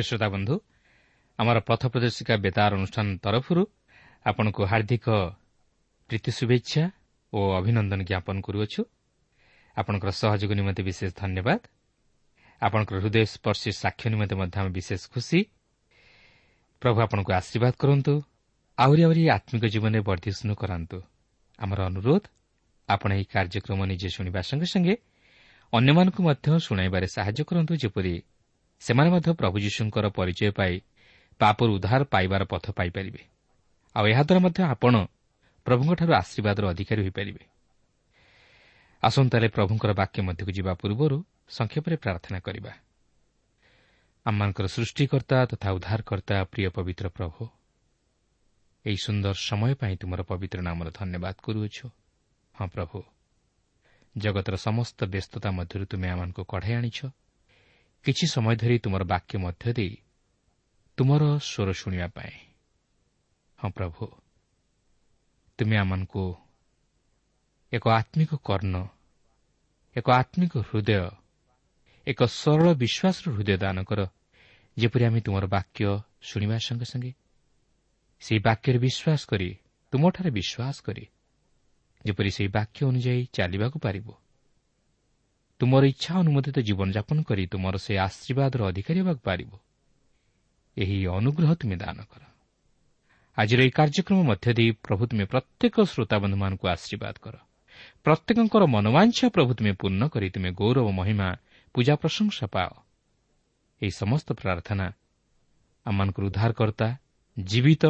ପ୍ରିୟ ଶ୍ରୋତା ବନ୍ଧୁ ଆମର ପଥ ପ୍ରଦର୍ଶିକା ବେତାର ଅନୁଷ୍ଠାନ ତରଫରୁ ଆପଣଙ୍କୁ ହାର୍ଦ୍ଦିକ ପ୍ରୀତି ଶୁଭେଚ୍ଛା ଓ ଅଭିନନ୍ଦନ ଜ୍ଞାପନ କରୁଅଛୁ। ଆପଣଙ୍କର ସହଯୋଗ ନିମନ୍ତେ ବିଶେଷ ଧନ୍ୟବାଦ। ଆପଣଙ୍କର ହୃଦୟ ସ୍ପର୍ଶୀ ସାକ୍ଷ୍ୟ ନିମନ୍ତେ ମଧ୍ୟ ଆମେ ବିଶେଷ ଖୁସି। ପ୍ରଭୁ ଆପଣଙ୍କୁ ଆଶୀର୍ବାଦ କରନ୍ତୁ। ଆହୁରି ଆହୁରି ଆତ୍ମିକ ଜୀବନରେ ବର୍ଦ୍ଧିଷ୍ଣୁ କରାନ୍ତୁ। ଆମର ଅନୁରୋଧ ଆପଣ ଏହି କାର୍ଯ୍ୟକ୍ରମ ନିଜେ ଶୁଣିବା ସଙ୍ଗେ ସଙ୍ଗେ ଅନ୍ୟମାନଙ୍କୁ ମଧ୍ୟ ଶୁଣାଇବାରେ ସାହାଯ୍ୟ କରନ୍ତୁ ଯେପରି ସେମାନେ ମଧ୍ୟ ପ୍ରଭୁ ଯୀଶୁଙ୍କର ପରିଚୟ ପାଇ ପାପରୁ ଉଦ୍ଧାର ପାଇବାର ପଥ ପାଇପାରିବେ। ଆଉ ଏହାଦ୍ୱାରା ମଧ୍ୟ ଆପଣ ପ୍ରଭୁଙ୍କଠାରୁ ଆଶୀର୍ବାଦର ଅଧିକାରୀ ହୋଇପାରିବେ। ଆସନ୍ତାରେ ପ୍ରଭୁଙ୍କର ବାକ୍ୟ ମଧ୍ୟକୁ ଯିବା ପୂର୍ବରୁ ସଂକ୍ଷେପରେ ପ୍ରାର୍ଥନା କରିବା। ଆମମାନଙ୍କର ସୃଷ୍ଟିକର୍ତ୍ତା ତଥା ଉଦ୍ଧାରକର୍ତ୍ତା ପ୍ରିୟ ପବିତ୍ର ପ୍ରଭୁ ଏହି ସୁନ୍ଦର ସମୟ ପାଇଁ ତୁମର ପବିତ୍ର ନାମର ଧନ୍ୟବାଦ କରୁଅଛୁ। ହଁ ପ୍ରଭୁ ଜଗତର ସମସ୍ତ ବ୍ୟସ୍ତତା ମଧ୍ୟରୁ ତୁମେ ଆମମାନଙ୍କୁ କଢ଼ାଇ ଆଣିଛ। କିଛି ସମୟ ଧରି ତୁମର ବାକ୍ୟ ମଧ୍ୟ ଦେଇ ତୁମର ସ୍ୱର ଶୁଣିବା ପାଇଁ। ହଁ ପ୍ରଭୁ ତୁମେ ଆମମାନଙ୍କୁ ଏକ ଆତ୍ମିକ କର୍ଣ୍ଣ ଏକ ଆତ୍ମିକ ହୃଦୟ ଏକ ସରଳ ବିଶ୍ୱାସର ହୃଦୟ ଦାନ କର ଯେପରି ଆମେ ତୁମର ବାକ୍ୟ ଶୁଣିବା ସଙ୍ଗେ ସଙ୍ଗେ। ସେହି ବାକ୍ୟରେ ବିଶ୍ୱାସ କରି ତୁମଠାରେ ବିଶ୍ୱାସ କରି ଯେପରି ସେହି ବାକ୍ୟ ଅନୁଯାୟୀ ଚାଲିବାକୁ ପାରିବ। ତୁମର ଇଚ୍ଛା ଅନୁମୋଦିତ ଜୀବନଯାପନ କରି ତୁମର ସେହି ଆଶୀର୍ବାଦର ଅଧିକାରୀ ହେବାକୁ ପାରିବ। ଏହି ଅନୁଗ୍ରହ ତୁମେ ଦାନ କର। ଆଜିର ଏହି କାର୍ଯ୍ୟକ୍ରମ ମଧ୍ୟ ଦେଇ ପ୍ରଭୁ ତୁମେ ପ୍ରତ୍ୟେକ ଶ୍ରୋତାବନ୍ଧୁମାନଙ୍କୁ ଆଶୀର୍ବାଦ କର। ପ୍ରତ୍ୟେକଙ୍କର ମନୋବାଞ୍ଛା ପ୍ରଭୁ ତୁମେ ପୂର୍ଣ୍ଣ କରି ତୁମେ ଗୌରବ ମହିମା ପୂଜା ପ୍ରଶଂସା ପାଅ। ଏହି ସମସ୍ତ ପ୍ରାର୍ଥନା ଆମମାନଙ୍କର ଉଦ୍ଧାରକର୍ତ୍ତା ଜୀବିତ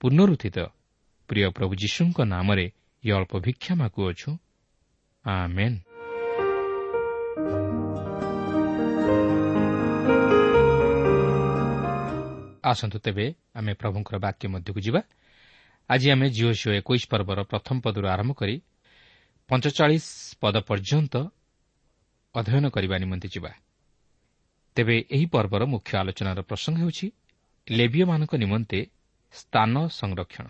ପୁନରୁତ୍ଥିତ ପ୍ରିୟ ପ୍ରଭୁ ଯୀଶୁଙ୍କ ନାମରେ ଏ ଅଳ୍ପ ଭିକ୍ଷା ମାଗୁଅଛୁ। ଆସନ୍ତୁ ତେବେ ଆମେ ପ୍ରଭୁଙ୍କର ବାକ୍ୟ ମଧ୍ୟକୁ ଯିବା। ଆଜି ଆମେ ଜିଓ ସିଓ ଏକୋଇଶ ପର୍ବର ପ୍ରଥମ ପଦରୁ ଆରମ୍ଭ କରି ପଞ୍ଚଚାଳିଶ ପଦ ପର୍ଯ୍ୟନ୍ତ ଅଧ୍ୟୟନ କରିବା ନିମନ୍ତେ ଯିବା। ତେବେ ଏହି ପର୍ବର ମୁଖ୍ୟ ଆଲୋଚନାର ପ୍ରସଙ୍ଗ ହେଉଛି ଲେବିୟମାନଙ୍କ ନିମନ୍ତେ ସ୍ଥାନ ସଂରକ୍ଷଣ।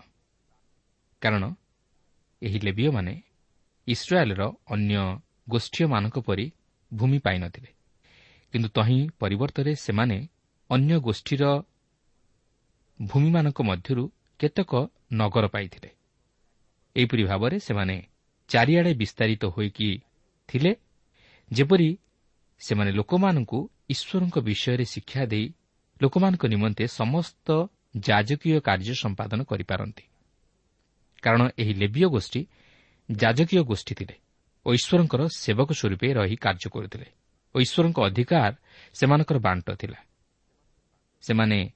କାରଣ ଏହି ଲେବିୟମାନେ ଇସ୍ରାଏଲ୍ର ଅନ୍ୟ ଗୋଷ୍ଠୀୟମାନଙ୍କ ପରି ଭୂମି ପାଇନଥିଲେ। କିନ୍ତୁ ତହିଁ ପରିବର୍ତ୍ତରେ ସେମାନେ ଅନ୍ୟ ଗୋଷ୍ଠୀର ଭୂମିମାନଙ୍କ ମଧ୍ୟରୁ କେତେକ ନଗର ପାଇଥିଲେ। ଏହିପରି ଭାବରେ ସେମାନେ ଚାରିଆଡ଼େ ବିସ୍ତାରିତ ହୋଇକି ଥିଲେ ଯେପରି ସେମାନେ ଲୋକମାନଙ୍କୁ ଈଶ୍ୱରଙ୍କ ବିଷୟରେ ଶିକ୍ଷା ଦେଇ ଲୋକମାନଙ୍କ ନିମନ୍ତେ ସମସ୍ତ ଯାଜକୀୟ କାର୍ଯ୍ୟ ସମ୍ପାଦନ କରିପାରନ୍ତି। କାରଣ ଏହି ଲେବିୟ ଗୋଷ୍ଠୀ ଯାଜକୀୟ ଗୋଷ୍ଠୀ ଥିଲେ ଓ ଈଶ୍ୱରଙ୍କର ସେବକ ସ୍ୱରୂପେ ରହି କାର୍ଯ୍ୟ କରୁଥିଲେ। ଓ ଈଶ୍ୱରଙ୍କ ଅଧିକାର ସେମାନଙ୍କର ବାଣ୍ଟ ଥିଲା। ସେମାନେ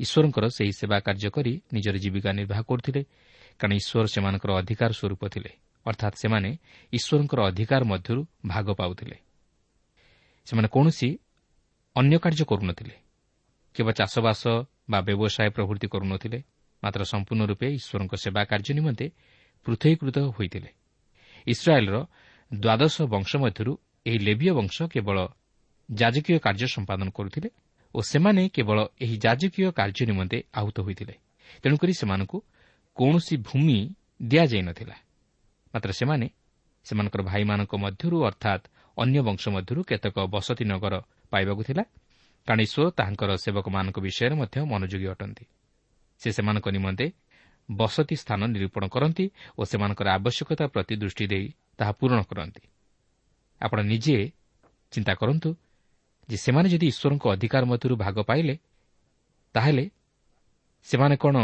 ଈଶ୍ୱରଙ୍କର ସେହି ସେବା କାର୍ଯ୍ୟ କରି ନିଜର ଜୀବିକା ନିର୍ବାହ କରୁଥିଲେ କାରଣ ଈଶ୍ୱର ସେମାନଙ୍କର ଅଧିକାର ସ୍ୱରୂପ ଥିଲେ ଅର୍ଥାତ୍ ସେମାନେ ଈଶ୍ୱରଙ୍କର ଅଧିକାର ମଧ୍ୟରୁ ଭାଗ ପାଉଥିଲେ। ସେମାନେ କୌଣସି ଅନ୍ୟ କାର୍ଯ୍ୟ କରୁନଥିଲେ କେବଳ ଚାଷବାସ ବା ବ୍ୟବସାୟ ପ୍ରଭୃତି କରୁନଥିଲେ ମାତ୍ର ସମ୍ପୂର୍ଣ୍ଣ ରୂପେ ଈଶ୍ୱରଙ୍କ ସେବା କାର୍ଯ୍ୟ ନିମନ୍ତେ ପୃଥକୀକୃତ ହୋଇଥିଲେ। ଇସ୍ରାଏଲ୍ର ଦ୍ୱାଦଶ ବଂଶ ମଧ୍ୟରୁ ଏହି ଲେବିୟ ବଂଶ କେବଳ ଯାଜକୀୟ କାର୍ଯ୍ୟ ସମ୍ପାଦନ କରୁଥିଲେ ଓ ସେମାନେ କେବଳ ଏହି ଯାଜକୀୟ କାର୍ଯ୍ୟ ନିମନ୍ତେ ଆହୁତ ହୋଇଥିଲେ। ତେଣୁକରି ସେମାନଙ୍କୁ କୌଣସି ଭୂମି ଦିଆଯାଇ ନ ଥିଲା ମାତ୍ର ସେମାନେ ସେମାନଙ୍କର ଭାଇମାନଙ୍କ ମଧ୍ୟରୁ ଅର୍ଥାତ୍ ଅନ୍ୟ ବଂଶ ମଧ୍ୟରୁ କେତେକ ବସତି ନଗର ପାଇବାକୁ ଥିଲା। କାରଣ ଈଶ୍ୱର ତାହାଙ୍କର ସେବକମାନଙ୍କ ବିଷୟରେ ମଧ୍ୟ ମନୋଯୋଗୀ ଅଟନ୍ତି। ସେ ସେମାନଙ୍କ ନିମନ୍ତେ ବସତି ସ୍ଥାନ ନିରୂପଣ କରନ୍ତି ଓ ସେମାନଙ୍କର ଆବଶ୍ୟକତା ପ୍ରତି ଦୃଷ୍ଟି ଦେଇ ତାହା ପୂରଣ କରନ୍ତି। ଆପଣ ନିଜେ ଚିନ୍ତା କରନ୍ତୁ ଯେ ସେମାନେ ଯଦି ଈଶ୍ୱରଙ୍କ ଅଧିକାର ମଧ୍ୟରୁ ଭାଗ ପାଇଲେ ତାହେଲେ ସେମାନେ କ'ଣ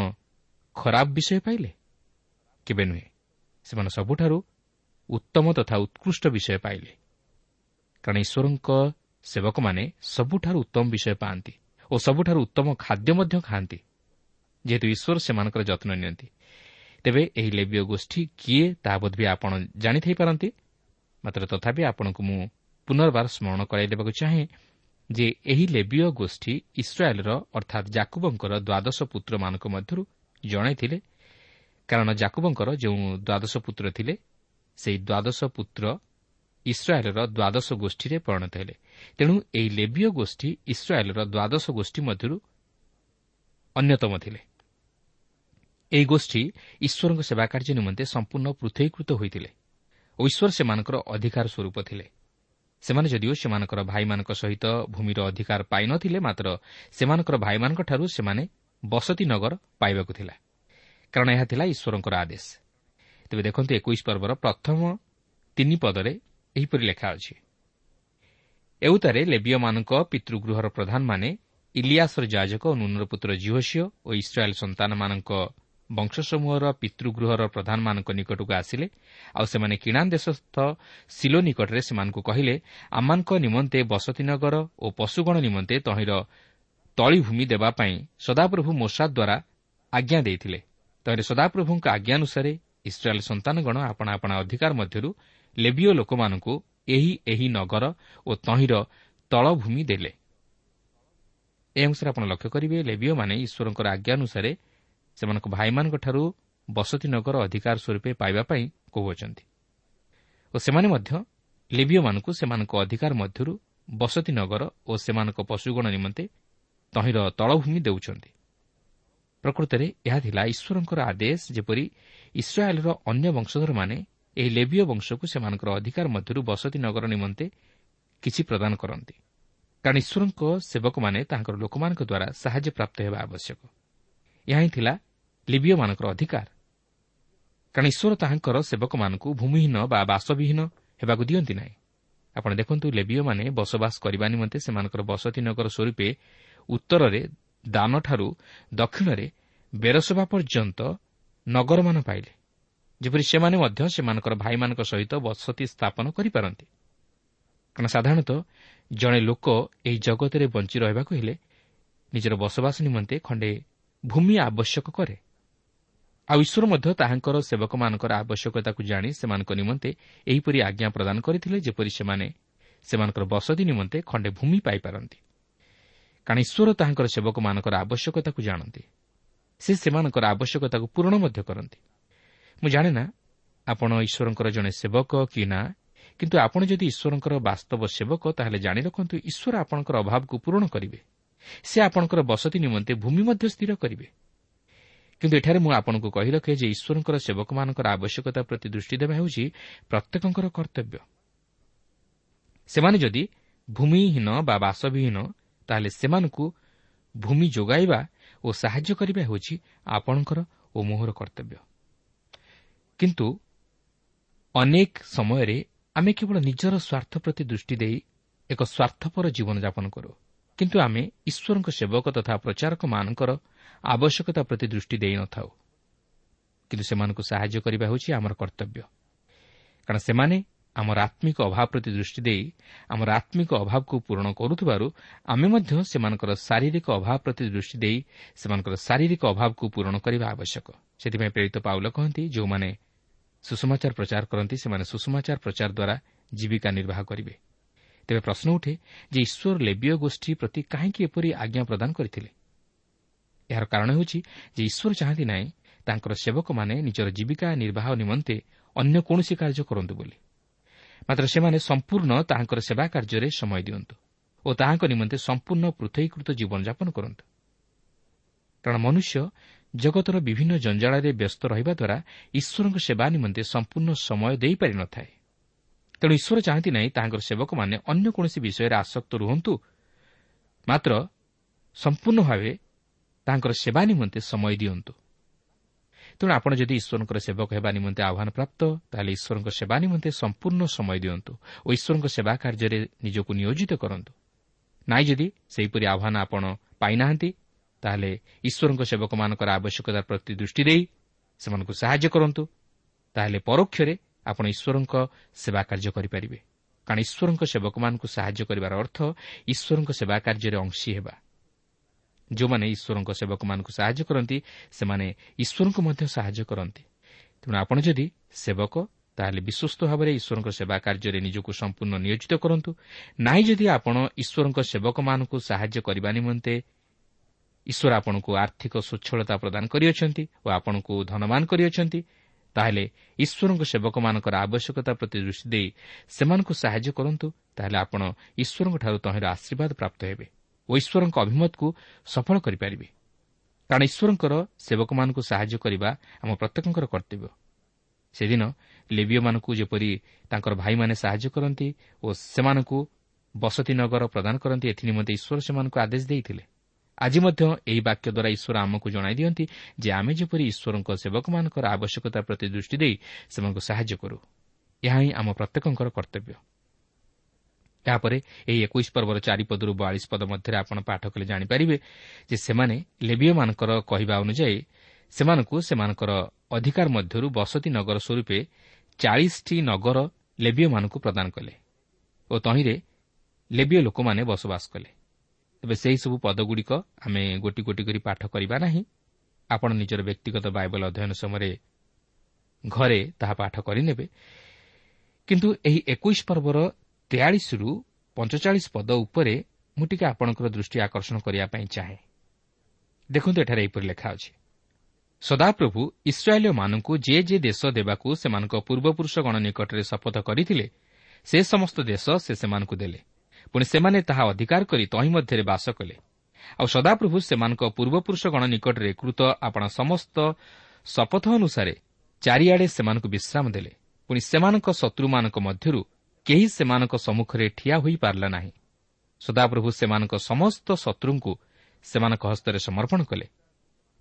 ଖରାପ ବିଷୟ ପାଇଲେ? କେବେ ନୁହେଁ। ସେମାନେ ସବୁଠାରୁ ଉତ୍ତମ ତଥା ଉତ୍କୃଷ୍ଟ ବିଷୟ ପାଇଲେ। କାରଣ ଈଶ୍ୱରଙ୍କ ସେବକମାନେ ସବୁଠାରୁ ଉତ୍ତମ ବିଷୟ ପାଆନ୍ତି ଓ ସବୁଠାରୁ ଉତ୍ତମ ଖାଦ୍ୟ ମଧ୍ୟ ଖାଆନ୍ତି ଯେହେତୁ ଈଶ୍ୱର ସେମାନଙ୍କର ଯତ୍ନ ନିଅନ୍ତି। ତେବେ ଏହି ଲେବିୟ ଗୋଷ୍ଠୀ କିଏ ତାହା ବୋଧବି ଆପଣ ଜାଣିଥାଇପାରନ୍ତି? ମାତ୍ର ତଥାପି ଆପଣଙ୍କୁ ମୁଁ ପୁନର୍ବାର ସ୍କରଣ କରାଇ ଦେବାକୁ ଚାହେଁ ଯେ ଏହି ଲେବିୟ ଗୋଷ୍ଠୀ ଇସ୍ରାଏଲ୍ର ଅର୍ଥାତ୍ ଜାକୁବଙ୍କର ଦ୍ୱାଦଶ ପୁତ୍ରମାନଙ୍କ ମଧ୍ୟରୁ ଜଣେ ଥିଲେ। କାରଣ ଜାକୁବଙ୍କର ଯେଉଁ ଦ୍ୱାଦଶ ପୁତ୍ର ଥିଲେ ସେହି ଦ୍ୱାଦଶ ପୁତ୍ର ଇସ୍ରାଏଲ୍ର ଦ୍ୱାଦଶ ଗୋଷ୍ଠୀରେ ପରିଣତ ହେଲେ। ତେଣୁ ଏହି ଲେବିୟ ଗୋଷ୍ଠୀ ଇସ୍ରାଏଲ୍ର ଦ୍ୱାଦଶ ଗୋଷ୍ଠୀ ମଧ୍ୟରୁ ଅନ୍ୟତମ ଥିଲେ। ଏହି ଗୋଷ୍ଠୀ ଈଶ୍ୱରଙ୍କ ସେବା କାର୍ଯ୍ୟ ନିମନ୍ତେ ସମ୍ପୂର୍ଣ୍ଣ ପୃଥକୀକୃତ ହୋଇଥିଲେ ଓ ଈଶ୍ୱର ସେମାନଙ୍କର ଅଧିକାର ସ୍ୱରୂପ ଥିଲେ। ସେମାନେ ଯଦିଓ ସେମାନଙ୍କର ଭାଇମାନଙ୍କ ସହିତ ଭୂମିର ଅଧିକାର ପାଇନଥିଲେ ମାତ୍ର ସେମାନଙ୍କର ଭାଇମାନଙ୍କଠାରୁ ସେମାନେ ବସତି ନଗର ପାଇବାକୁ ଥିଲା। କାରଣ ଏହା ଥିଲା ଈଶ୍ୱରଙ୍କର ଆଦେଶ। ତେବେ ଦେଖନ୍ତୁ ଏକୋଇଶ ପର୍ବର ପ୍ରଥମ ତିନି ପଦରେ ଏହିପରି ଲେଖା ଅଛି। ଏଉତାରେ ଲେବିୟମାନଙ୍କ ପିତୃଗୃହର ପ୍ରଧାନମାନେ ଇଲିଆସର ଯାଜକ ଓ ନୁନର ପୁତ୍ର ଜିହସିଓ ଓ ଇସ୍ରାଏଲ୍ ସନ୍ତାନମାନଙ୍କ ବଂଶସମୂହର ପିତୃଗୃହର ପ୍ରଧାନମାନଙ୍କ ନିକଟକୁ ଆସିଲେ। ଆଉ ସେମାନେ କିଣା ଦେଶସ୍ଥ ସିଲୋ ନିକଟରେ ସେମାନଙ୍କୁ କହିଲେ ଆମମାନଙ୍କ ନିମନ୍ତେ ବସତି ନଗର ଓ ପଶୁଗଣ ନିମନ୍ତେ ତହିଁର ତଳିଭୂମି ଦେବା ପାଇଁ ସଦାପ୍ରଭୁ ମୋସାଦ ଦ୍ୱାରା ଆଜ୍ଞା ଦେଇଥିଲେ। ତହିଁରେ ସଦାପ୍ରଭୁଙ୍କ ଆଜ୍ଞାନୁସାରେ ଇସ୍ରାଏଲ୍ ସନ୍ତାନଗଣ ଆପଣା ଆପଣା ଅଧିକାର ମଧ୍ୟରୁ ଲେବିଓ ଲୋକମାନଙ୍କୁ ଏହି ଏହି ନଗର ଓ ତହିଁର ତଳଭୂମି ଦେଲେ। ଏ ଅନୁସାରେ ଆପଣ ଲକ୍ଷ୍ୟ କରିବେ ଲେବିଓମାନେ ଈଶ୍ୱରଙ୍କର ଆଜ୍ଞାନୁସାରେ ସେମାନଙ୍କ ଭାଇମାନଙ୍କଠାରୁ ବସତି ନଗର ଅଧିକାର ସ୍ୱରୂପେ ପାଇବା ପାଇଁ କହୁଅଛନ୍ତି। ଓ ସେମାନେ ମଧ୍ୟ ଲେବିଓମାନଙ୍କୁ ସେମାନଙ୍କ ଅଧିକାର ମଧ୍ୟରୁ ବସତି ନଗର ଓ ସେମାନଙ୍କ ପଶୁଗଣ ନିମନ୍ତେ ତହିଁର ତଳଭୂମି ଦେଉଛନ୍ତି। ପ୍ରକୃତରେ ଏହା ଥିଲା ଈଶ୍ୱରଙ୍କର ଆଦେଶ ଯେପରି ଇସ୍ରାଏଲ୍ର ଅନ୍ୟ ବଂଶଧରମାନେ ଏହି ଲେବିୟ ବଂଶକୁ ସେମାନଙ୍କର ଅଧିକାର ମଧ୍ୟରୁ ବସତି ନଗର ନିମନ୍ତେ କିଛି ପ୍ରଦାନ କରନ୍ତି। କାରଣ ଈଶ୍ୱରଙ୍କ ସେବକମାନେ ତାଙ୍କର ଲୋକମାନଙ୍କ ଦ୍ୱାରା ସାହାଯ୍ୟ ପ୍ରାପ୍ତ ହେବା ଆବଶ୍ୟକ। ଏହା ହିଁ ଥିଲା ଲିବିୟମାନଙ୍କର ଅଧିକାର। କାରଣ ଈଶ୍ୱର ତାହାଙ୍କର ସେବକମାନଙ୍କୁ ଭୂମିହୀନ ବା ବାସବିହୀନ ହେବାକୁ ଦିଅନ୍ତି ନାହିଁ। ଆପଣ ଦେଖନ୍ତୁ ଲେବିୟମାନେ ବସବାସ କରିବା ନିମନ୍ତେ ସେମାନଙ୍କର ବସତି ନଗର ସ୍ୱରୂପେ ଉତ୍ତରରେ ଦାନଠାରୁ ଦକ୍ଷିଣରେ ବେରସଭା ପର୍ଯ୍ୟନ୍ତ ନଗରମାନ ପାଇଲେ। ଯେପରି ସେମାନେ ମଧ୍ୟ ସେମାନଙ୍କର ଭାଇମାନଙ୍କ ସହିତ ବସତି ସ୍ଥାପନ କରିପାରନ୍ତି। କାରଣ ସାଧାରଣତଃ ଜଣେ ଲୋକ ଏହି ଜଗତରେ ବଞ୍ଚି ରହିବାକୁ ହେଲେ ନିଜର ବସବାସ ନିମନ୍ତେ ଖଣ୍ଡେ ଭୂମି ଆବଶ୍ୟକ କରେ। ଆଉ ଈଶ୍ୱର ମଧ୍ୟ ତାହାଙ୍କର ସେବକମାନଙ୍କର ଆବଶ୍ୟକତାକୁ ଜାଣି ସେମାନଙ୍କ ନିମନ୍ତେ ଏହିପରି ଆଜ୍ଞା ପ୍ରଦାନ କରିଥିଲେ ଯେପରି ସେମାନେ ସେମାନଙ୍କର ବସତି ନିମନ୍ତେ ଖଣ୍ଡେ ଭୂମି ପାଇପାରନ୍ତି। କାରଣ ଈଶ୍ୱର ତାହାଙ୍କର ସେବକମାନଙ୍କର ଆବଶ୍ୟକତାକୁ ଜାଣନ୍ତି। ସେ ସେମାନଙ୍କର ଆବଶ୍ୟକତାକୁ ପୂରଣ ମଧ୍ୟ କରନ୍ତି। ମୁଁ ଜାଣେ ନା ଆପଣ ଈଶ୍ୱରଙ୍କର ଜଣେ ସେବକ କି ନା? କିନ୍ତୁ ଆପଣ ଯଦି ଈଶ୍ୱରଙ୍କର ବାସ୍ତବ ସେବକ ତାହେଲେ ଜାଣି ରଖନ୍ତୁ ଈଶ୍ୱର ଆପଣଙ୍କର ଅଭାବକୁ ପୂରଣ କରିବେ। ସେ ଆପଣଙ୍କର ବସତି ନିମନ୍ତେ ଭୂମି ମଧ୍ୟ ସ୍ଥିର କରିବେ। କିନ୍ତୁ ଏଠାରେ ମୁଁ ଆପଣଙ୍କୁ କହି ରଖେ ଯେ ଈଶ୍ୱରଙ୍କର ସେବକମାନଙ୍କର ଆବଶ୍ୟକତା ପ୍ରତି ଦୃଷ୍ଟି ଦେବା ହେଉଛି ପ୍ରତ୍ୟେକଙ୍କର କର୍ତ୍ତବ୍ୟ। ସେମାନେ ଯଦି ଭୂମିହୀନ ବା ବାସବିହୀନ ତାହେଲେ ସେମାନଙ୍କୁ ଭୂମି ଯୋଗାଇବା ଓ ସାହାଯ୍ୟ କରିବା ହେଉଛି ଆପଣଙ୍କର ଓ ମୋହର କର୍ତ୍ତବ୍ୟ। କିନ୍ତୁ ଅନେକ ସମୟରେ ଆମେ କେବଳ ନିଜର ସ୍ୱାର୍ଥ ପ୍ରତି ଦୃଷ୍ଟି ଦେଇ ଏକ ସ୍ୱାର୍ଥପର ଜୀବନଯାପନ କରୁ। କିନ୍ତୁ ଆମେ ଈଶ୍ୱରଙ୍କ ସେବକ ତଥା ପ୍ରଚାରକମାନଙ୍କର ଆବଶ୍ୟକତା ପ୍ରତି ଦୃଷ୍ଟି ଦେଇନଥାଉ କିନ୍ତୁ ସେମାନଙ୍କୁ ସାହାଯ୍ୟ କରିବା ହେଉଛି ଆମର କର୍ତ୍ତବ୍ୟ। କାରଣ ସେମାନେ ଆମର ଆତ୍ମିକ ଅଭାବ ପ୍ରତି ଦୃଷ୍ଟି ଦେଇ ଆମର ଆତ୍ମିକ ଅଭାବକୁ ପୂରଣ କରୁଥିବାରୁ ଆମେ ମଧ୍ୟ ସେମାନଙ୍କର ଶାରୀରିକ ଅଭାବ ପ୍ରତି ଦୃଷ୍ଟି ଦେଇ ସେମାନଙ୍କର ଶାରୀରିକ ଅଭାବକୁ ପୂରଣ କରିବା ଆବଶ୍ୟକ। ସେଥିପାଇଁ ପ୍ରେରିତ ପାଉଲ କହନ୍ତି ଯେଉଁମାନେ ସୁଷମାଚାର ପ୍ରଚାର କରନ୍ତି ସେମାନେ ସୁଷମାଚାର ପ୍ରଚାର ଦ୍ୱାରା ଜୀବିକା ନିର୍ବାହ କରିବେ। ତେବେ ପ୍ରଶ୍ନ ଉଠେ ଯେ ଈଶ୍ୱର ଲେବିୟ ଗୋଷ୍ଠୀ ପ୍ରତି କାହିଁକି ଏପରି ଆଜ୍ଞା ପ୍ରଦାନ କରିଥିଲେ? ଏହାର କାରଣ ହେଉଛି ଯେ ଈଶ୍ୱର ଚାହାନ୍ତି ନାହିଁ ତାଙ୍କର ସେବକମାନେ ନିଜର ଜୀବିକା ନିର୍ବାହ ନିମନ୍ତେ ଅନ୍ୟ କୌଣସି କାର୍ଯ୍ୟ କରନ୍ତୁ ବୋଲି। ମାତ୍ର ସେମାନେ ସମ୍ପୂର୍ଣ୍ଣ ତାହାଙ୍କର ସେବା କାର୍ଯ୍ୟରେ ସମୟ ଦିଅନ୍ତୁ ଓ ତାହାଙ୍କ ନିମନ୍ତେ ସମ୍ପୂର୍ଣ୍ଣ ପୃଥକୀକୃତ ଜୀବନଯାପନ କରନ୍ତୁ। କାରଣ ମନୁଷ୍ୟ ଜଗତର ବିଭିନ୍ନ ଜଞ୍ଜାଳରେ ବ୍ୟସ୍ତ ରହିବା ଦ୍ୱାରା ଈଶ୍ୱରଙ୍କ ସେବା ନିମନ୍ତେ ସମ୍ପୂର୍ଣ୍ଣ ସମୟ ଦେଇପାରି ନ ଥାଏ ତେଣୁ ଈଶ୍ୱର ଚାହାନ୍ତି ନାହିଁ ତାହାଙ୍କର ସେବକମାନେ ଅନ୍ୟ କୌଣସି ବିଷୟରେ ଆସକ୍ତ ରୁହନ୍ତୁ। ମାତ୍ର ସମ୍ପୂର୍ଣ୍ଣ ଭାବେ ତାଙ୍କର ସେବା ନିମନ୍ତେ ସମୟ ଦିଅନ୍ତୁ। ତେଣୁ ଆପଣ ଯଦି ଈଶ୍ୱରଙ୍କର ସେବକ ହେବା ନିମନ୍ତେ ଆହ୍ୱାନପ୍ରାପ୍ତ ତାହେଲେ ଈଶ୍ୱରଙ୍କ ସେବା ନିମନ୍ତେ ସମ୍ପୂର୍ଣ୍ଣ ସମୟ ଦିଅନ୍ତୁ ଓ ଈଶ୍ୱରଙ୍କ ସେବା କାର୍ଯ୍ୟରେ ନିଜକୁ ନିୟୋଜିତ କରନ୍ତୁ। ନାହିଁ ଯଦି ସେହିପରି ଆହ୍ୱାନ ଆପଣ ପାଇନାହାନ୍ତି ତାହେଲେ ଈଶ୍ୱରଙ୍କ ସେବକମାନଙ୍କର ଆବଶ୍ୟକତା ପ୍ରତି ଦୃଷ୍ଟି ଦେଇ ସେମାନଙ୍କୁ ସାହାଯ୍ୟ କରନ୍ତୁ। ତାହେଲେ ପରୋକ୍ଷରେ ଆପଣ ଈଶ୍ୱରଙ୍କ ସେବା କାର୍ଯ୍ୟ କରିପାରିବେ। କାରଣ ଈଶ୍ୱରଙ୍କ ସେବକମାନଙ୍କୁ ସାହାଯ୍ୟ କରିବାର ଅର୍ଥ ଈଶ୍ୱରଙ୍କ ସେବା କାର୍ଯ୍ୟରେ ଅଂଶୀ ହେବା। ଯେଉଁମାନେ ଈଶ୍ୱରଙ୍କ ସେବକମାନଙ୍କୁ ସାହାଯ୍ୟ କରନ୍ତି ସେମାନେ ଈଶ୍ୱରଙ୍କୁ ମଧ୍ୟ ସାହାଯ୍ୟ କରନ୍ତି। ତେଣୁ ଆପଣ ଯଦି ସେବକ ତାହେଲେ ବିଶ୍ୱସ୍ତ ଭାବରେ ଈଶ୍ୱରଙ୍କ ସେବା କାର୍ଯ୍ୟରେ ନିଜକୁ ସମ୍ପୂର୍ଣ୍ଣ ନିୟୋଜିତ କରନ୍ତୁ। ନାହିଁ ଯଦି ଆପଣ ଈଶ୍ୱରଙ୍କ ସେବକମାନଙ୍କୁ ସାହାଯ୍ୟ କରିବା ନିମନ୍ତେ ଈଶ୍ୱର ଆପଣଙ୍କୁ ଆର୍ଥିକ ସ୍ୱଚ୍ଛଳତା ପ୍ରଦାନ କରିଅଛନ୍ତି ଓ ଆପଣଙ୍କୁ ଧନମାନ କରିଅଛନ୍ତି ତାହେଲେ ଈଶ୍ୱରଙ୍କ ସେବକମାନଙ୍କର ଆବଶ୍ୟକତା ପ୍ରତି ଦୃଷ୍ଟି ଦେଇ ସେମାନଙ୍କୁ ସାହାଯ୍ୟ କରନ୍ତୁ ତାହେଲେ ଆପଣ ଈଶ୍ୱରଙ୍କଠାରୁ ତହିଁର ଆଶୀର୍ବାଦ ପ୍ରାପ୍ତ ହେବେ। ଓ ଈଶ୍ୱରଙ୍କ ଅଭିମତକୁ ସଫଳ କରିପାରିବେ। କାରଣ ଈଶ୍ୱରଙ୍କର ସେବକମାନଙ୍କୁ ସାହାଯ୍ୟ କରିବା ଆମ ପ୍ରତ୍ୟେକଙ୍କର କର୍ତ୍ତବ୍ୟ। ସେଦିନ ଲେବିଓମାନଙ୍କୁ ଯେପରି ତାଙ୍କର ଭାଇମାନେ ସାହାଯ୍ୟ କରନ୍ତି ଓ ସେମାନଙ୍କୁ ବସତି ନଗର ପ୍ରଦାନ କରନ୍ତି ଏଥିନିମନ୍ତେ ଈଶ୍ୱର ସେମାନଙ୍କୁ ଆଦେଶ ଦେଇଥିଲେ। ଆଜି ମଧ୍ୟ ଏହି ବାକ୍ୟ ଦ୍ୱାରା ଈଶ୍ୱର ଆମକୁ ଜଣାଇ ଦିଅନ୍ତି ଯେ ଆମେ ଯେପରି ଈଶ୍ୱରଙ୍କ ସେବକମାନଙ୍କର ଆବଶ୍ୟକତା ପ୍ରତି ଦୃଷ୍ଟି ଦେଇ ସେମାନଙ୍କୁ ସାହାଯ୍ୟ କରୁ ଏହା ହିଁ ଆମ ପ୍ରତ୍ୟେକଙ୍କର କର୍ତ୍ତବ୍ୟ। ଏହାପରେ ଏହି ଏକୋଇଶ ପର୍ବର ଚାରିପଦରୁ ବୟାଳିଶ ପଦ ମଧ୍ୟରେ ଆପଣ ପାଠ କଲେ ଜାଣିପାରିବେ ଯେ ସେମାନେ ଲେବିୟମାନଙ୍କର କହିବା ଅନୁଯାୟୀ ସେମାନଙ୍କୁ ସେମାନଙ୍କର ଅଧିକାର ମଧ୍ୟରୁ ବସତି ନଗର ସ୍ୱରୂପେ ଚାଳିଶଟି ନଗର ଲେବିୟମାନଙ୍କୁ ପ୍ରଦାନ କଲେ ଓ ତହିଁରେ ଲେବିୟ ଲୋକମାନେ ବସବାସ କଲେ। ତେବେ ସେହିସବୁ ପଦଗୁଡ଼ିକ ଆମେ ଗୋଟି ଗୋଟି କରି ପାଠ କରିବା ନାହିଁ। ଆପଣ ନିଜର ବ୍ୟକ୍ତିଗତ ବାଇବଲ ଅଧ୍ୟୟନ ସମୟରେ ଘରେ ତାହା ପାଠ କରିନେବେ। କିନ୍ତୁ ଏହି ଏକୋଇଶ ପର୍ବର ତେୟାଳିଶରୁ ପଞ୍ଚଚାଳିଶ ପଦ ଉପରେ ମୁଁ ଟିକେ ଆପଣଙ୍କର ଦୃଷ୍ଟି ଆକର୍ଷଣ କରିବା ପାଇଁ ଚାହେଁ। ଦେଖନ୍ତୁ ଏଠାରେ ଏହିପରି ଲେଖା ଅଛି। ସଦାପ୍ରଭୁ ଇସ୍ରାଏଲୀୟମାନଙ୍କୁ ଯେ ଯେ ଦେଶ ଦେବାକୁ ସେମାନଙ୍କ ପୂର୍ବପୁରୁଷଗଣ ନିକଟରେ ଶପଥ କରିଥିଲେ ସେ ସମସ୍ତ ଦେଶ ସେ ସେମାନଙ୍କୁ ଦେଲେ। ପୁଣି ସେମାନେ ତାହା ଅଧିକାର କରି ତହିଁ ମଧ୍ୟରେ ବାସ କଲେ। ଆଉ ସଦାପ୍ରଭୁ ସେମାନଙ୍କ ପୂର୍ବପୁରୁଷଗଣ ନିକଟରେ କୃତ ଆପଣ ସମସ୍ତ ଶପଥ ଅନୁସାରେ ଚାରିଆଡ଼େ ସେମାନଙ୍କୁ ବିଶ୍ରାମ ଦେଲେ। ପୁଣି ସେମାନଙ୍କ ଶତ୍ରୁମାନଙ୍କ ମଧ୍ୟରୁ କେହି ସେମାନଙ୍କ ସମ୍ମୁଖରେ ଠିଆ ହୋଇପାରିଲା ନାହିଁ। ସଦାପ୍ରଭୁ ସେମାନଙ୍କ ସମସ୍ତ ଶତ୍ରୁଙ୍କୁ ସେମାନଙ୍କ ହସ୍ତରେ ସମର୍ପଣ କଲେ।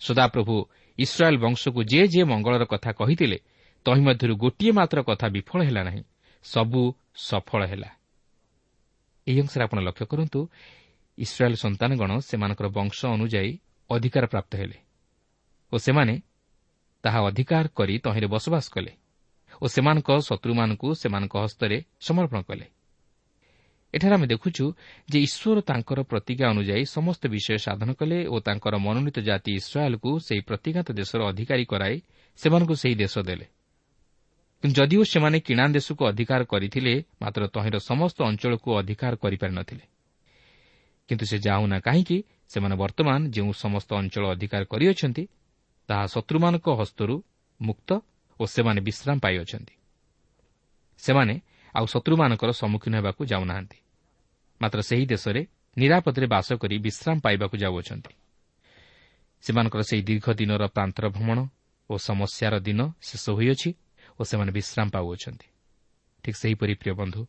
ସଦାପ୍ରଭୁ ଇସ୍ରାଏଲ୍ ବଂଶକୁ ଯେ ଯେ ମଙ୍ଗଳର କଥା କହିଥିଲେ ତହିଁ ମଧ୍ୟରୁ ଗୋଟିଏ ମାତ୍ର କଥା ବିଫଳ ହେଲା ନାହିଁ ସବୁ ସଫଳ ହେଲା। ଏହି ଅଂଶରେ ଆପଣ ଲକ୍ଷ୍ୟ କରନ୍ତୁ ଇସ୍ରାଏଲ୍ ସନ୍ତାନଗଣ ସେମାନଙ୍କର ବଂଶ ଅନୁଯାୟୀ ଅଧିକାର ପ୍ରାପ୍ତ ହେଲେ ଓ ସେମାନେ ତାହା ଅଧିକାର କରି ତହିଁରେ ବସବାସ କଲେ। ଓ ସେମାନଙ୍କ ଶତ୍ରୁମାନଙ୍କୁ ସେମାନଙ୍କ ହସ୍ତରେ ସମର୍ପଣ କଲେ। ଏଠାରେ ଆମେ ଦେଖୁଛୁ ଯେ ଈଶ୍ୱର ତାଙ୍କର ପ୍ରତିଜ୍ଞା ଅନୁଯାୟୀ ସମସ୍ତ ବିଷୟ ସାଧନ କଲେ ଓ ତାଙ୍କର ମନୋନୀତ ଜାତି ଇସ୍ରାଏଲ୍କୁ ସେହି ପ୍ରତିଜ୍ଞାତ ଦେଶର ଅଧିକାରୀ କରାଇ ସେମାନଙ୍କୁ ସେହି ଦେଶ ଦେଲେ। ଯଦିଓ ସେମାନେ କିଣା ଦେଶକୁ ଅଧିକାର କରିଥିଲେ ମାତ୍ର ତହିଁର ସମସ୍ତ ଅଞ୍ଚଳକୁ ଅଧିକାର କରିପାରି ନ ଥିଲେ କିନ୍ତୁ ସେ ଯାଉନା କାହିଁକି ସେମାନେ ବର୍ତ୍ତମାନ ଯେଉଁ ସମସ୍ତ ଅଞ୍ଚଳ ଅଧିକାର କରିଅଛନ୍ତି ତାହା ଶତ୍ରୁମାନଙ୍କ ହସ୍ତରୁ ମୁକ୍ତ ଓ ସେମାନେ ବିଶ୍ରାମ ପାଇଅଛନ୍ତି। ସେମାନେ ଆଉ ଶତ୍ରୁମାନଙ୍କର ସମ୍ମୁଖୀନ ହେବାକୁ ଯାଉନାହାନ୍ତି। ମାତ୍ର ସେହି ଦେଶରେ ନିରାପଦରେ ବାସ କରି ବିଶ୍ରାମ ପାଇବାକୁ ଯାଉଅଛନ୍ତି। ସେମାନଙ୍କର ସେହି ଦୀର୍ଘ ଦିନର ପ୍ରାନ୍ତର ଭ୍ରମଣ ଓ ସମସ୍ୟାର ଦିନ ଶେଷ ହୋଇଅଛି ଓ ସେମାନେ ବିଶ୍ରାମ ପାଉଅଛନ୍ତି। ଠିକ୍ ସେହିପରି ପ୍ରିୟ ବନ୍ଧୁ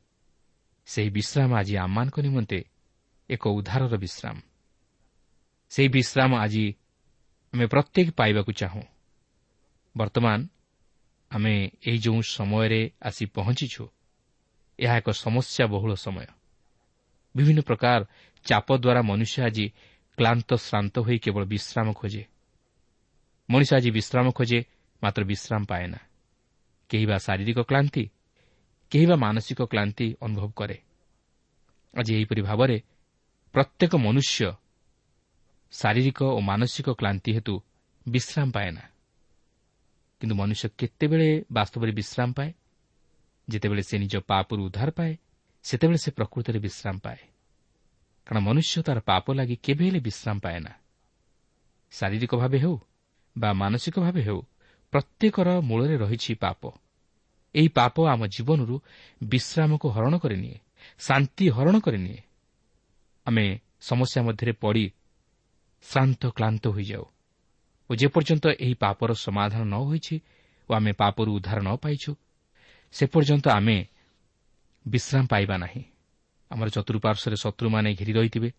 ସେହି ବିଶ୍ରାମ ଆଜି ଆମମାନଙ୍କ ନିମନ୍ତେ ଏକ ଉଦ୍ଧାରର ବିଶ୍ରାମ। ସେହି ବିଶ୍ରାମ ଆଜି ଆମେ ପ୍ରତ୍ୟେକ ପାଇବାକୁ ଚାହୁଁ। ବର୍ତ୍ତମାନ ଆମେ ଏହି ଯେଉଁ ସମୟରେ ଆସି ପହଞ୍ଚିଛୁ ଏହା ଏକ ସମସ୍ୟା ବହୁଳ ସମୟ। ବିଭିନ୍ନ ପ୍ରକାର ଚାପ ଦ୍ୱାରା ମନୁଷ୍ୟ ଆଜି କ୍ଲାନ୍ତ ଶ୍ରାନ୍ତ ହୋଇ କେବଳ ବିଶ୍ରାମ ଖୋଜେ। ମଣିଷ ଆଜି ବିଶ୍ରାମ ଖୋଜେ ମାତ୍ର ବିଶ୍ରାମ ପାଏ ନା। କେହି ବା ଶାରୀରିକ କ୍ଲାନ୍ତି କେହି ବା ମାନସିକ କ୍ଲାନ୍ତି ଅନୁଭବ କରେ। ଆଜି ଏହିପରି ଭାବରେ ପ୍ରତ୍ୟେକ ମନୁଷ୍ୟ ଶାରୀରିକ ଓ ମାନସିକ କ୍ଲାନ୍ତି ହେତୁ ବିଶ୍ରାମ ପାଏ ନା। କିନ୍ତୁ ମନୁଷ୍ୟ କେତେବେଳେ ବାସ୍ତବରେ ବିଶ୍ରାମ ପାଏ ଯେତେବେଳେ ସେ ନିଜ ପାପରୁ ଉଦ୍ଧାର ପାଏ ସେତେବେଳେ ସେ ପ୍ରକୃତରେ ବିଶ୍ରାମ ପାଏ କାରଣ ମନୁଷ୍ୟ ତା'ର ପାପ ଲାଗି କେବେ ହେଲେ ବିଶ୍ରାମ ପାଏ ନା ଶାରୀରିକ ଭାବେ ହେଉ ବା ମାନସିକ ଭାବେ ହେଉ ପ୍ରତ୍ୟେକର ମୂଳରେ ରହିଛି ପାପ ଏହି ପାପ ଆମ ଜୀବନରୁ ବିଶ୍ରାମକୁ ହରଣ କରିନିଏ ଶାନ୍ତି ହରଣ କରିନିଏ ଆମେ ସମସ୍ୟା ମଧ୍ୟରେ ପଡ଼ି ଶ୍ରାନ୍ତ କ୍ଲାନ୍ତ ହୋଇଯାଉ ଓ ଯେପର୍ଯ୍ୟନ୍ତ ଏହି ପାପର ସମାଧାନ ନ ହୋଇଛି ଓ ଆମେ ପାପରୁ ଉଦ୍ଧାର ନ ପାଇଛୁ ସେ ପର୍ଯ୍ୟନ୍ତ ଆମେ ବିଶ୍ରାମ ପାଇବା ନାହିଁ। ଆମର ଚତୁଃପାର୍ଶ୍ୱରେ ଶତ୍ରୁମାନେ ଘେରି ରହିଥିବେ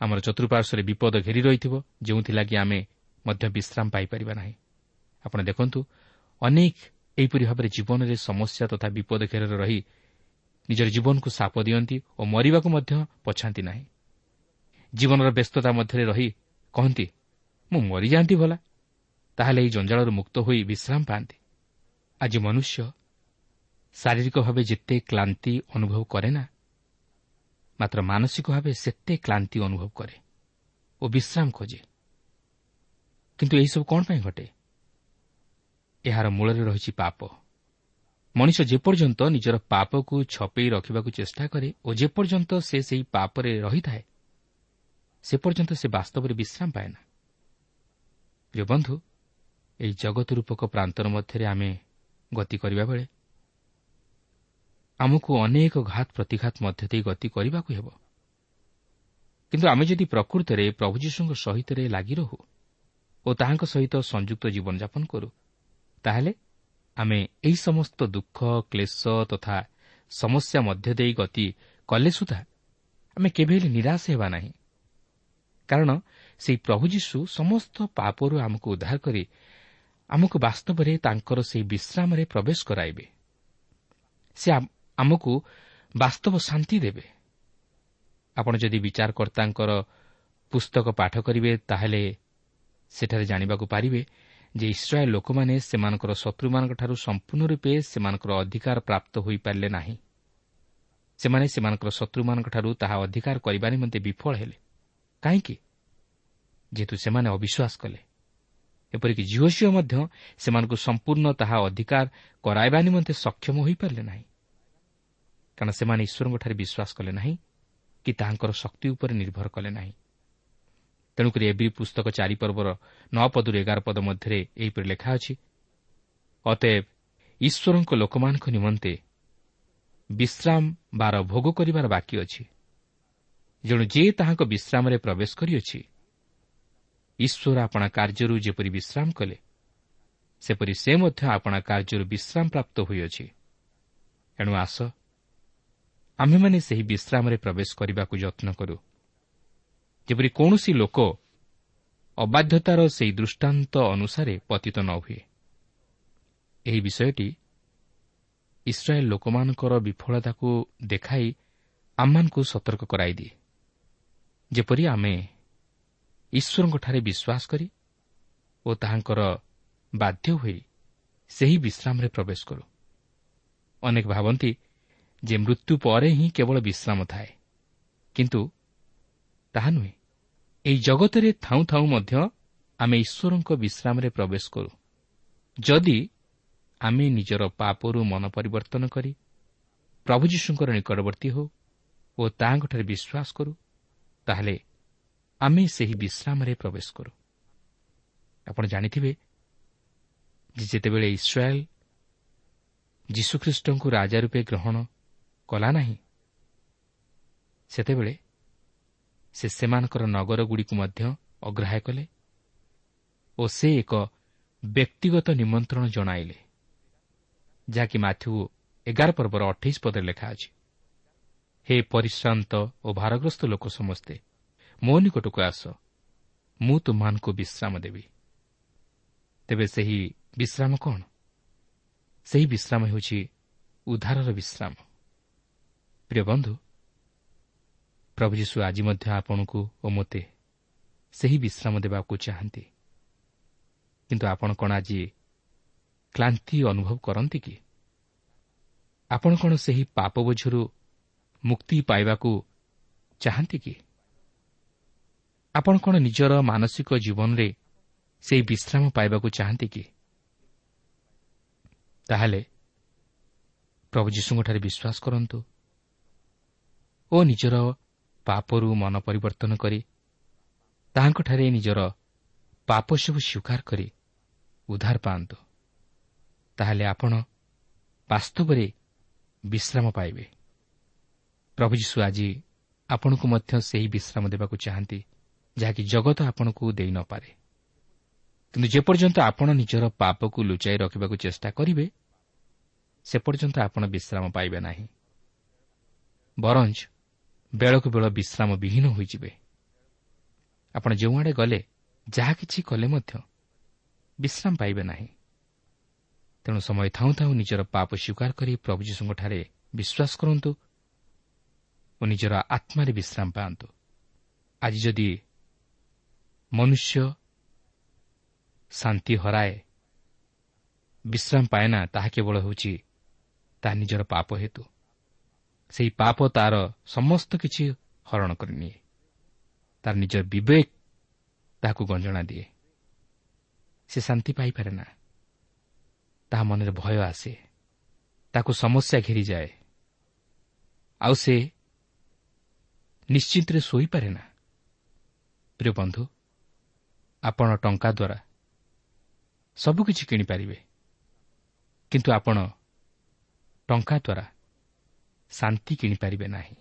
ଆମର ଚତୁଃପାର୍ଶ୍ୱରେ ବିପଦ ଘେରି ରହିଥିବ ଯେଉଁଥିଲାଗି ଆମେ ମଧ୍ୟ ବିଶ୍ରାମ ପାଇପାରିବା ନାହିଁ। ଆପଣ ଦେଖନ୍ତୁ ଅନେକ ଏହିପରି ଭାବରେ ଜୀବନରେ ସମସ୍ୟା ତଥା ବିପଦ ଘେରରେ ରହି ନିଜର ଜୀବନକୁ ସାପ ଦିଅନ୍ତି ଓ ମରିବାକୁ ମଧ୍ୟ ପଛାନ୍ତି ନାହିଁ। ଜୀବନର ବ୍ୟସ୍ତତା ମଧ୍ୟରେ ରହି କହନ୍ତି ମୁଁ ମରିଯାଆନ୍ତି ଭଲା। ତାହେଲେ ଏହି ଜଞ୍ଜାଳରୁ ମୁକ୍ତ ହୋଇ ବିଶ୍ରାମ ପାଆନ୍ତି ଆଜି ମନୁଷ୍ୟ ଶାରୀରିକ ଭାବେ ଯେତେ କ୍ଲାନ୍ତି ଅନୁଭବ କରେ ନା ମାତ୍ର ମାନସିକ ଭାବେ ସେତେ କ୍ଲାନ୍ତି ଅନୁଭବ କରେ ଓ ବିଶ୍ରାମ ଖୋଜେ କିନ୍ତୁ ଏହିସବୁ କ'ଣ ପାଇଁ ଘଟେ ଏହାର ମୂଳରେ ରହିଛି ପାପ ମଣିଷ ଯେପର୍ଯ୍ୟନ୍ତ ନିଜର ପାପକୁ ଛପେଇ ରଖିବାକୁ ଚେଷ୍ଟା କରେ ଓ ଯେପର୍ଯ୍ୟନ୍ତ ସେ ସେହି ପାପରେ ରହିଥାଏ ସେ ପର୍ଯ୍ୟନ୍ତ ସେ ବାସ୍ତବରେ ବିଶ୍ରାମ ପାଏ ନା ପ୍ରିୟ ବନ୍ଧୁ ଏହି ଜଗତ ରୂପକ ପ୍ରାନ୍ତର ମଧ୍ୟରେ ଆମେ ଗତି କରିବା ବେଳେ ଆମକୁ ଅନେକ ଘାତ ପ୍ରତିଘାତ ମଧ୍ୟ ଦେଇ ଗତି କରିବାକୁ ହେବ। କିନ୍ତୁ ଆମେ ଯଦି ପ୍ରକୃତରେ ପ୍ରଭୁ ଯୀଶୁଙ୍କ ସହିତ ଲାଗି ରହୁ ଓ ତାହାଙ୍କ ସହିତ ସଂଯୁକ୍ତ ଜୀବନଯାପନ କରୁ ତାହେଲେ ଆମେ ଏହି ସମସ୍ତ ଦୁଃଖ କ୍ଲେଶ ତଥା ସମସ୍ୟା ମଧ୍ୟ ଦେଇ ଗତି କଲେ ସୁଦ୍ଧା ଆମେ କେବେ ହେଲେ ନିରାଶ ହେବା ନାହିଁ। କାରଣ ସେହି ପ୍ରଭୁ ଯୀଶୁ ସମସ୍ତ ପାପରୁ ଆମକୁ ଉଦ୍ଧାର କରି ଆମକୁ ବାସ୍ତବରେ ତାଙ୍କର ସେହି ବିଶ୍ରାମରେ ପ୍ରବେଶ କରାଇବେ। ସେ ଆମକୁ ବାସ୍ତବ ଶାନ୍ତି ଦେବେ। ଆପଣ ଯଦି ବିଚାରକର୍ତ୍ତାଙ୍କର ପୁସ୍ତକ ପାଠ କରିବେ ତାହେଲେ ସେଠାରେ ଜାଣିବାକୁ ପାରିବେ ଯେ ଇସ୍ରାଏଲ୍ ଲୋକମାନେ ସେମାନଙ୍କର ଶତ୍ରୁମାନଙ୍କଠାରୁ ସମ୍ପୂର୍ଣ୍ଣ ରୂପେ ସେମାନଙ୍କର ଅଧିକାର ପ୍ରାପ୍ତ ହୋଇପାରିଲେ ନାହିଁ। ସେମାନେ ସେମାନଙ୍କର ଶତ୍ରୁମାନଙ୍କଠାରୁ ତାହା ଅଧିକାର କରିବା ନିମନ୍ତେ ବିଫଳ ହେଲେ। କାହିଁକି? ଯେହେତୁ ସେମାନେ ଅବିଶ୍ୱାସ କଲେ। ଏପରିକି ଝିଅ ଝିଅ ମଧ୍ୟ ସେମାନଙ୍କୁ ସମ୍ପୂର୍ଣ୍ଣ ତାହା ଅଧିକାର କରାଇବା ନିମନ୍ତେ ସକ୍ଷମ ହୋଇପାରିଲେ ନାହିଁ। କାରଣ ସେମାନେ ଈଶ୍ୱରଙ୍କଠାରେ ବିଶ୍ୱାସ କଲେ ନାହିଁ କି ତାହାଙ୍କର ଶକ୍ତି ଉପରେ ନିର୍ଭର କଲେ ନାହିଁ। ତେଣୁକରି ଏବି ପୁସ୍ତକ ଚାରିପର୍ବର ନଅ ପଦରୁ ଏଗାର ପଦ ମଧ୍ୟରେ ଏହିପରି ଲେଖା ଅଛି ଅତଏବ ଈଶ୍ୱରଙ୍କ ଲୋକମାନଙ୍କ ନିମନ୍ତେ ବିଶ୍ରାମ ବାର ଭୋଗ କରିବାର ବାକି ଅଛି। ଜଣେ ଯିଏ ତାହାଙ୍କ ବିଶ୍ରାମରେ ପ୍ରବେଶ କରିଅଛି ଈଶ୍ୱର ଆପଣା କାର୍ଯ୍ୟରୁ ଯେପରି ବିଶ୍ରାମ କଲେ ସେପରି ସେ ମଧ୍ୟ ଆପଣା କାର୍ଯ୍ୟରୁ ବିଶ୍ରାମ ପ୍ରାପ୍ତ ହୋଇଅଛି। ଏଣୁ ଆସ ଆମ୍ଭେମାନେ ସେହି ବିଶ୍ରାମରେ ପ୍ରବେଶ କରିବାକୁ ଯତ୍ନ କରୁ। ଯେପରି କୌଣସି ଲୋକ ଅବାଧ୍ୟତାର ସେହି ଦୃଷ୍ଟାନ୍ତ ଅନୁସାରେ ପତିତ ନ ହୁଏ। ଏହି ବିଷୟଟି ଇସ୍ରାଏଲ୍ ଲୋକମାନଙ୍କର ବିଫଳତାକୁ ଦେଖାଇ ଆମମାନଙ୍କୁ ସତର୍କ କରାଇଦିଏ। ଯେପରି ଆମେ ଈଶ୍ୱରଙ୍କଠାରେ ବିଶ୍ୱାସ କରି ଓ ତାହାଙ୍କର ବାଧ୍ୟ ହୋଇ ସେହି ବିଶ୍ରାମରେ ପ୍ରବେଶ କରୁ। ଅନେକ ଭାବନ୍ତି ଯେ ମୃତ୍ୟୁ ପରେ ହିଁ କେବଳ ବିଶ୍ରାମ ଥାଏ। କିନ୍ତୁ ତାହା ନୁହେଁ। ଏହି ଜଗତରେ ଥାଉଁ ଥାଉଁ ମଧ୍ୟ ଆମେ ଈଶ୍ୱରଙ୍କ ବିଶ୍ରାମରେ ପ୍ରବେଶ କରୁ। ଯଦି ଆମେ ନିଜର ପାପରୁ ମନ ପରିବର୍ତ୍ତନ କରି ପ୍ରଭୁ ଯୀଶୁଙ୍କର ନିକଟବର୍ତ୍ତୀ ହେଉ ଓ ତାହାଙ୍କଠାରେ ବିଶ୍ୱାସ କରୁ ତାହେଲେ ଆମେ ସେହି ବିଶ୍ରାମରେ ପ୍ରବେଶ କରୁ। ଆପଣ ଜାଣିଥିବେ ଯେ ଯେତେବେଳେ ଇସ୍ରାଏଲ୍ ଯୀଶୁଖ୍ରୀଷ୍ଟଙ୍କୁ ରାଜା ରୂପେ ଗ୍ରହଣ କଲା ନାହିଁ ସେତେବେଳେ ସେ ସେମାନଙ୍କର ନଗରଗୁଡ଼ିକୁ ମଧ୍ୟ ଅଗ୍ରାହ୍ୟ କଲେ ଓ ସେ ଏକ ବ୍ୟକ୍ତିଗତ ନିମନ୍ତ୍ରଣ ଜଣାଇଲେ ଯାହାକି ମାଥ୍ୟୁ ଏଗାର ପର୍ବର ଅଠେଇଶ ପଦରେ ଲେଖା ଅଛି। ହେ ପରିଶ୍ରାନ୍ତ ଓ ଭାରଗ୍ରସ୍ତ ଲୋକ ସମସ୍ତେ ମୋ ନିକଟକୁ ଆସ। ମୁଁ ତୁମମାନଙ୍କୁ ବିଶ୍ରାମ ଦେବି। ତେବେ ସେହି ବିଶ୍ରାମ କ'ଣ? ସେହି ବିଶ୍ରାମ ହେଉଛି ଉଦ୍ଧାରର ବିଶ୍ରାମ। ପ୍ରିୟ ବନ୍ଧୁ ପ୍ରଭୁ ଯୀଶୁ ଆଜି ମଧ୍ୟ ଆପଣଙ୍କୁ ଓ ମୋତେ ସେହି ବିଶ୍ରାମ ଦେବାକୁ ଚାହାନ୍ତି। କିନ୍ତୁ ଆପଣ କ'ଣ ଆଜି କ୍ଲାନ୍ତି ଅନୁଭବ କରନ୍ତି କି? ଆପଣ କ'ଣ ସେହି ପାପ ବୋଝରୁ ମୁକ୍ତି ପାଇବାକୁ ଚାହାନ୍ତି କି? ଆପଣ କ'ଣ ନିଜର ମାନସିକ ଜୀବନରେ ସେହି ବିଶ୍ରାମ ପାଇବାକୁ ଚାହାନ୍ତି କି? ତାହେଲେ ପ୍ରଭୁ ଯୀଶୁଙ୍କଠାରେ ବିଶ୍ୱାସ କରନ୍ତୁ ଓ ନିଜର ପାପରୁ ମନ ପରିବର୍ତ୍ତନ କରି ତାହାଙ୍କଠାରେ ନିଜର ପାପ ସବୁ ସ୍ୱୀକାର କରି ଉଦ୍ଧାର ପାଆନ୍ତୁ। ତାହେଲେ ଆପଣ ବାସ୍ତବରେ ବିଶ୍ରାମ ପାଇବେ। ପ୍ରଭୁ ଯୀଶୁ ଆଜି ଆପଣଙ୍କୁ ମଧ୍ୟ ସେହି ବିଶ୍ରାମ ଦେବାକୁ ଚାହାନ୍ତି। ଯାହାକି ଜଗତ ଆପଣଙ୍କୁ ଦେଇନପାରେ କିନ୍ତୁ ଯେପର୍ଯ୍ୟନ୍ତ ଆପଣ ନିଜର ପାପକୁ ଲୁଚାଇ ରଖିବାକୁ ଚେଷ୍ଟା କରିବେ ସେ ପର୍ଯ୍ୟନ୍ତ ଆପଣ ବିଶ୍ରାମ ପାଇବେ ନାହିଁ। ବରଞ୍ଚ ବେଳକୁ ବେଳ ବିଶ୍ରାମ ବିହୀନ ହୋଇଯିବେ। ଆପଣ ଯେଉଁଆଡ଼େ ଗଲେ ଯାହା କିଛି କଲେ ମଧ୍ୟ ବିଶ୍ରାମ ପାଇବେ ନାହିଁ। ତେଣୁ ସମୟ ଥାଉଁ ଥାଉଁ ନିଜର ପାପ ସ୍ୱୀକାର କରି ପ୍ରଭୁ ଯୀଶୁଙ୍କଠାରେ ବିଶ୍ୱାସ କରନ୍ତୁ ଓ ନିଜର ଆତ୍ମାରେ ବିଶ୍ରାମ ପାଆନ୍ତୁ। ଆଜି ଯଦି ମନୁଷ୍ୟ ଶାନ୍ତି ହରାଏ। ବିଶ୍ରାମ ପାଏନା ତାହା କେବଳ ହେଉଛି ତାହା ନିଜର ପାପ ହେତୁ। ସେହି ପାପ ତାର ସମସ୍ତ କିଛି ହରଣ କରିନିଏ। ତାର ନିଜର ବିବେକ ତାହାକୁ ଗଞ୍ଜଣା ଦିଏ। ସେ ଶାନ୍ତି ପାଇପାରେ ନା ତାହା ମନରେ ଭୟ ଆସେ। ତାକୁ ସମସ୍ୟା ଘେରିଯାଏ। ଆଉ ସେ ନିଶ୍ଚିନ୍ତରେ ଶୋଇପାରେ ନା ପ୍ରିୟ ବନ୍ଧୁ ଆପଣ ଟଙ୍କା ଦ୍ୱାରା ସବୁକିଛି କିଣିପାରିବେ। କିନ୍ତୁ ଆପଣ ଟଙ୍କା ଦ୍ୱାରା ଶାନ୍ତି କିଣିପାରିବେ ନାହିଁ।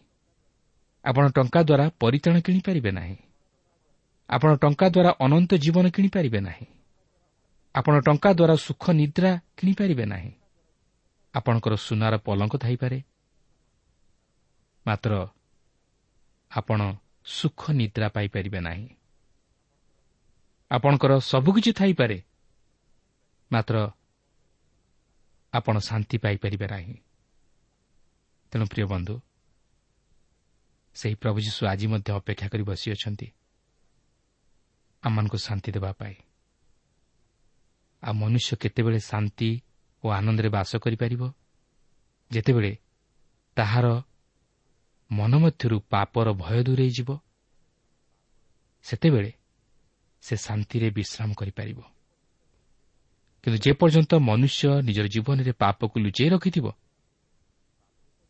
ଆପଣ ଟଙ୍କା ଦ୍ୱାରା ପରିତାଣ କିଣିପାରିବେ ନାହିଁ। ଆପଣ ଟଙ୍କା ଦ୍ୱାରା ଅନନ୍ତ ଜୀବନ କିଣିପାରିବେ ନାହିଁ। ଆପଣ ଟଙ୍କା ଦ୍ୱାରା ସୁଖ ନିଦ୍ରା କିଣିପାରିବେ ନାହିଁ। ଆପଣଙ୍କର ସୁନାର ପଲଙ୍କ ଥାଇପାରେ। ମାତ୍ର ଆପଣ ସୁଖ ନିଦ୍ରା ପାଇପାରିବେ ନାହିଁ। ଆପଣଙ୍କର ସବୁକିଛି ଥାଇପାରେ। ମାତ୍ର ଆପଣ ଶାନ୍ତି ପାଇପାରିବେ ନାହିଁ। ତେଣୁ ପ୍ରିୟ ବନ୍ଧୁ ସେହି ପ୍ରଭୁ ଯୀଶୁ ଆଜି ମଧ୍ୟ ଅପେକ୍ଷା କରି ବସିଅଛନ୍ତି। ଆମମାନଙ୍କୁ ଶାନ୍ତି ଦେବା ପାଇଁ। ଆଉ ମନୁଷ୍ୟ କେତେବେଳେ ଶାନ୍ତି ଓ ଆନନ୍ଦରେ ବାସ କରିପାରିବ? ଯେତେବେଳେ ତାହାର ମନ ମଧ୍ୟରୁ ପାପର ଭୟ ଦୂରେଇଯିବ ସେତେବେଳେ ସେ ଶାନ୍ତିରେ ବିଶ୍ରାମ କରିପାରିବ। କିନ୍ତୁ ଯେପର୍ଯ୍ୟନ୍ତ ମନୁଷ୍ୟ ନିଜର ଜୀବନରେ ପାପକୁ ଲୁଚାଇ ରଖିଥିବ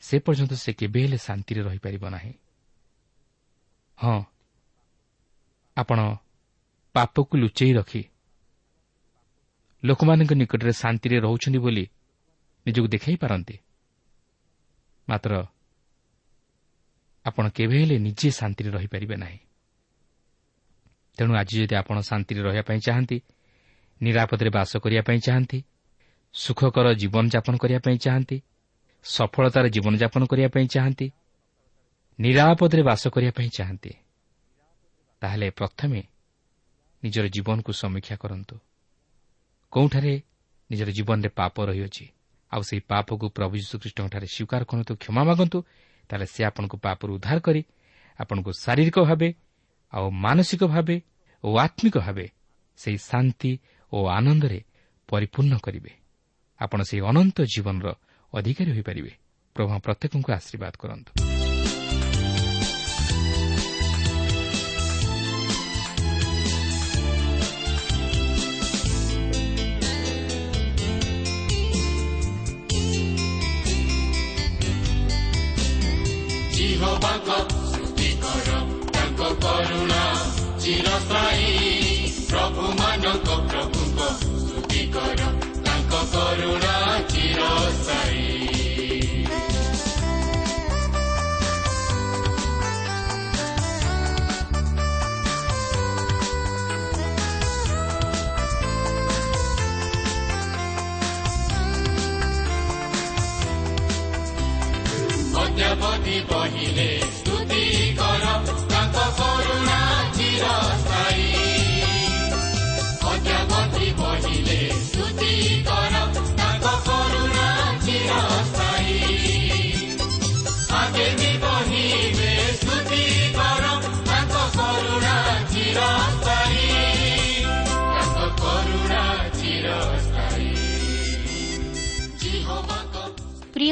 ସେ ପର୍ଯ୍ୟନ୍ତ ସେ କେବେ ହେଲେ ଶାନ୍ତିରେ ରହିପାରିବ ନାହିଁ। ହଁ ଆପଣ ପାପକୁ ଲୁଚାଇ ରଖି ଲୋକମାନଙ୍କ ନିକଟରେ ଶାନ୍ତିରେ ରହୁଛନ୍ତି ବୋଲି ନିଜକୁ ଦେଖାଇ ପାରନ୍ତି। ମାତ୍ର ଆପଣ କେବେ ହେଲେ ନିଜେ ଶାନ୍ତିରେ ରହିପାରିବେ ନାହିଁ। ତେଣୁ ଆଜି ଯଦି ଆପଣ ଶାନ୍ତିରେ ରହିବା ପାଇଁ ଚାହାନ୍ତି ନିରାପଦରେ ବାସ କରିବା ପାଇଁ ଚାହାନ୍ତି ସୁଖକର ଜୀବନଯାପନ କରିବା ପାଇଁ ଚାହାନ୍ତି ସଫଳତାର ଜୀବନଯାପନ କରିବା ପାଇଁ ଚାହାନ୍ତି ନିରାପଦରେ ବାସ କରିବା ପାଇଁ ଚାହାନ୍ତି ତାହେଲେ ପ୍ରଥମେ ନିଜର ଜୀବନକୁ ସମୀକ୍ଷା କରନ୍ତୁ। କେଉଁଠାରେ ନିଜର ଜୀବନରେ ପାପ ରହିଅଛି ଆଉ ସେହି ପାପକୁ ପ୍ରଭୁ ଯୀଶୁଖ୍ରୀଷ୍ଟଙ୍କଠାରେ ସ୍ୱୀକାର କରନ୍ତୁ କ୍ଷମା ମାଗନ୍ତୁ ତାହେଲେ ସେ ଆପଣଙ୍କୁ ପାପରୁ ଉଦ୍ଧାର କରି ଆପଣଙ୍କୁ ଶାରୀରିକ ଭାବେ ଆଉ ମାନସିକ ଭାବେ ଓ ଆତ୍ମିକ ଭାବେ ସେହି ଶାନ୍ତି ଓ ଆନନ୍ଦରେ ପରିପୂର୍ଣ୍ଣ କରିବେ। ଆପଣ ସେହି ଅନନ୍ତ ଜୀବନର ଅଧିକାରୀ ହୋଇପାରିବେ। ପ୍ରଭୁ ପ୍ରତ୍ୟେକଙ୍କୁ ଆଶୀର୍ବାଦ କରନ୍ତୁ। ତାଙ୍କ ଚିରସ୍ଥାୟୀ ପ୍ରଭୁମାନଙ୍କ ପ୍ରଭୁଙ୍କ ସ୍ତୁତି କର ତାଙ୍କ କରୁଣା ଚିରସ୍ଥାୟୀ ଅଦ୍ୟାବଧି ବହିଲେ